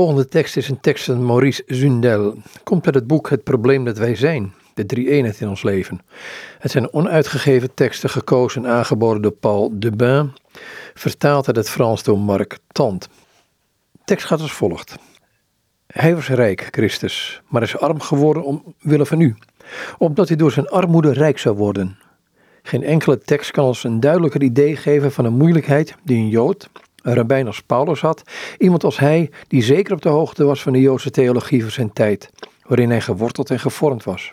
volgende tekst is een tekst van Maurice Zundel. Komt uit het boek Het probleem dat wij zijn, de drie eenheid in ons leven. Het zijn onuitgegeven teksten gekozen en aangeboden door Paul Debin, vertaald uit het Frans door Marc Tant. De tekst gaat als volgt. Hij was rijk, Christus, maar is arm geworden omwille van u, opdat hij door zijn armoede rijk zou worden. Geen enkele tekst kan ons een duidelijker idee geven van een moeilijkheid die een Jood, rabbijn als Paulus had, iemand als hij die zeker op de hoogte was van de Joodse theologie van zijn tijd, waarin hij geworteld en gevormd was.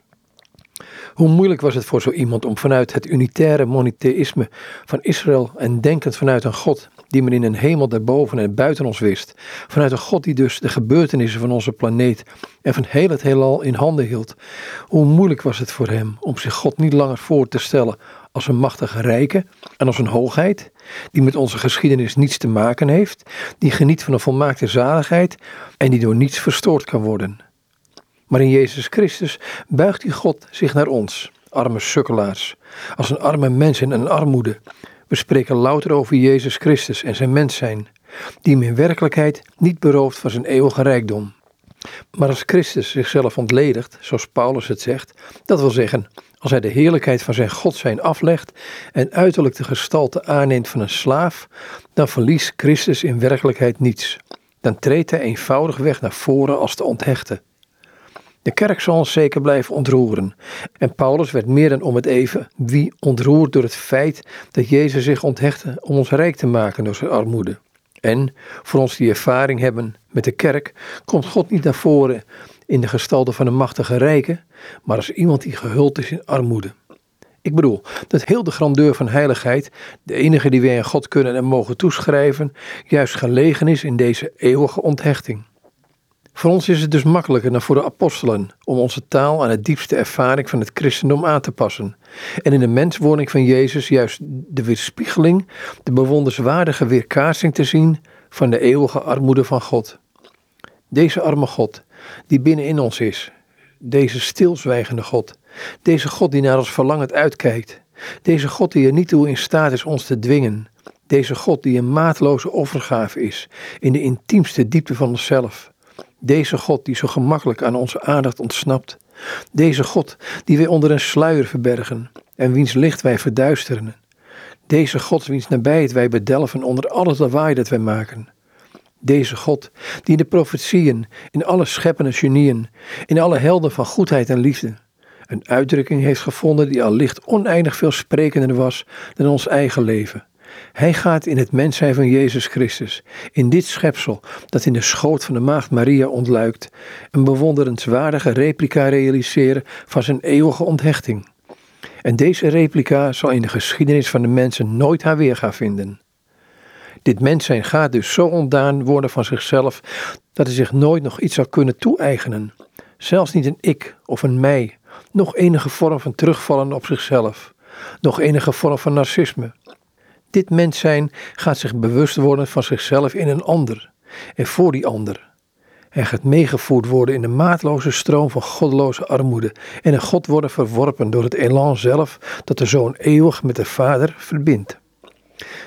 Hoe moeilijk was het voor zo iemand om vanuit het unitaire monotheïsme van Israël en denkend vanuit een God die men in een hemel daarboven en buiten ons wist, vanuit een God die dus de gebeurtenissen van onze planeet en van heel het heelal in handen hield, hoe moeilijk was het voor hem om zich God niet langer voor te stellen als een machtige rijke en als een hoogheid, die met onze geschiedenis niets te maken heeft, die geniet van een volmaakte zaligheid en die door niets verstoord kan worden. Maar in Jezus Christus buigt die God zich naar ons, arme sukkelaars, als een arme mens in een armoede. We spreken louter over Jezus Christus en zijn mens zijn, die hem in werkelijkheid niet berooft van zijn eeuwige rijkdom. Maar als Christus zichzelf ontledigt, zoals Paulus het zegt, dat wil zeggen, als hij de heerlijkheid van zijn God zijn aflegt en uiterlijk de gestalte aanneemt van een slaaf, dan verliest Christus in werkelijkheid niets. Dan treedt hij eenvoudig weg naar voren als te onthechten. De kerk zal ons zeker blijven ontroeren. En Paulus werd meer dan om het even wie ontroerd door het feit dat Jezus zich onthechtte om ons rijk te maken door zijn armoede. En voor ons die ervaring hebben met de kerk, komt God niet naar voren in de gestalte van een machtige rijke, maar als iemand die gehuld is in armoede. Ik bedoel dat heel de grandeur van heiligheid, de enige die wij aan God kunnen en mogen toeschrijven, juist gelegen is in deze eeuwige onthechting. Voor ons is het dus makkelijker dan voor de apostelen om onze taal aan de diepste ervaring van het christendom aan te passen. En in de menswording van Jezus juist de weerspiegeling, de bewonderswaardige weerkaatsing te zien van de eeuwige armoede van God. Deze arme God, die binnenin ons is, deze stilzwijgende God, deze God die naar ons verlangend uitkijkt, deze God die er niet toe in staat is ons te dwingen, deze God die een maatloze offergave is in de intiemste diepte van onszelf. Deze God die zo gemakkelijk aan onze aandacht ontsnapt. Deze God die wij onder een sluier verbergen en wiens licht wij verduisteren. Deze God wiens nabijheid wij bedelven onder alles lawaai dat wij maken. Deze God die in de profetieën, in alle scheppende genieën, in alle helden van goedheid en liefde, een uitdrukking heeft gevonden die al licht oneindig veel sprekender was dan ons eigen leven. Hij gaat in het mens zijn van Jezus Christus, in dit schepsel dat in de schoot van de maagd Maria ontluikt, een bewonderenswaardige replica realiseren van zijn eeuwige onthechting. En deze replica zal in de geschiedenis van de mensen nooit haar weerga vinden. Dit mens zijn gaat dus zo ontdaan worden van zichzelf dat hij zich nooit nog iets zal kunnen toe-eigenen. Zelfs niet een ik of een mij, nog enige vorm van terugvallen op zichzelf, nog enige vorm van narcisme, dit mens zijn gaat zich bewust worden van zichzelf in een ander en voor die ander. Hij gaat meegevoerd worden in de maatloze stroom van goddeloze armoede en een God worden verworpen door het elan zelf dat de zoon eeuwig met de vader verbindt.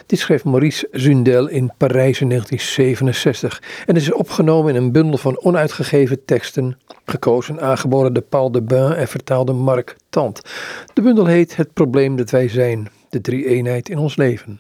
Dit schreef Maurice Zundel in Parijs in 1967 en is opgenomen in een bundel van onuitgegeven teksten, gekozen aangeboden door Paul de Bain en vertaalde Marc Tant. De bundel heet Het probleem dat wij zijn de drie eenheid in ons leven.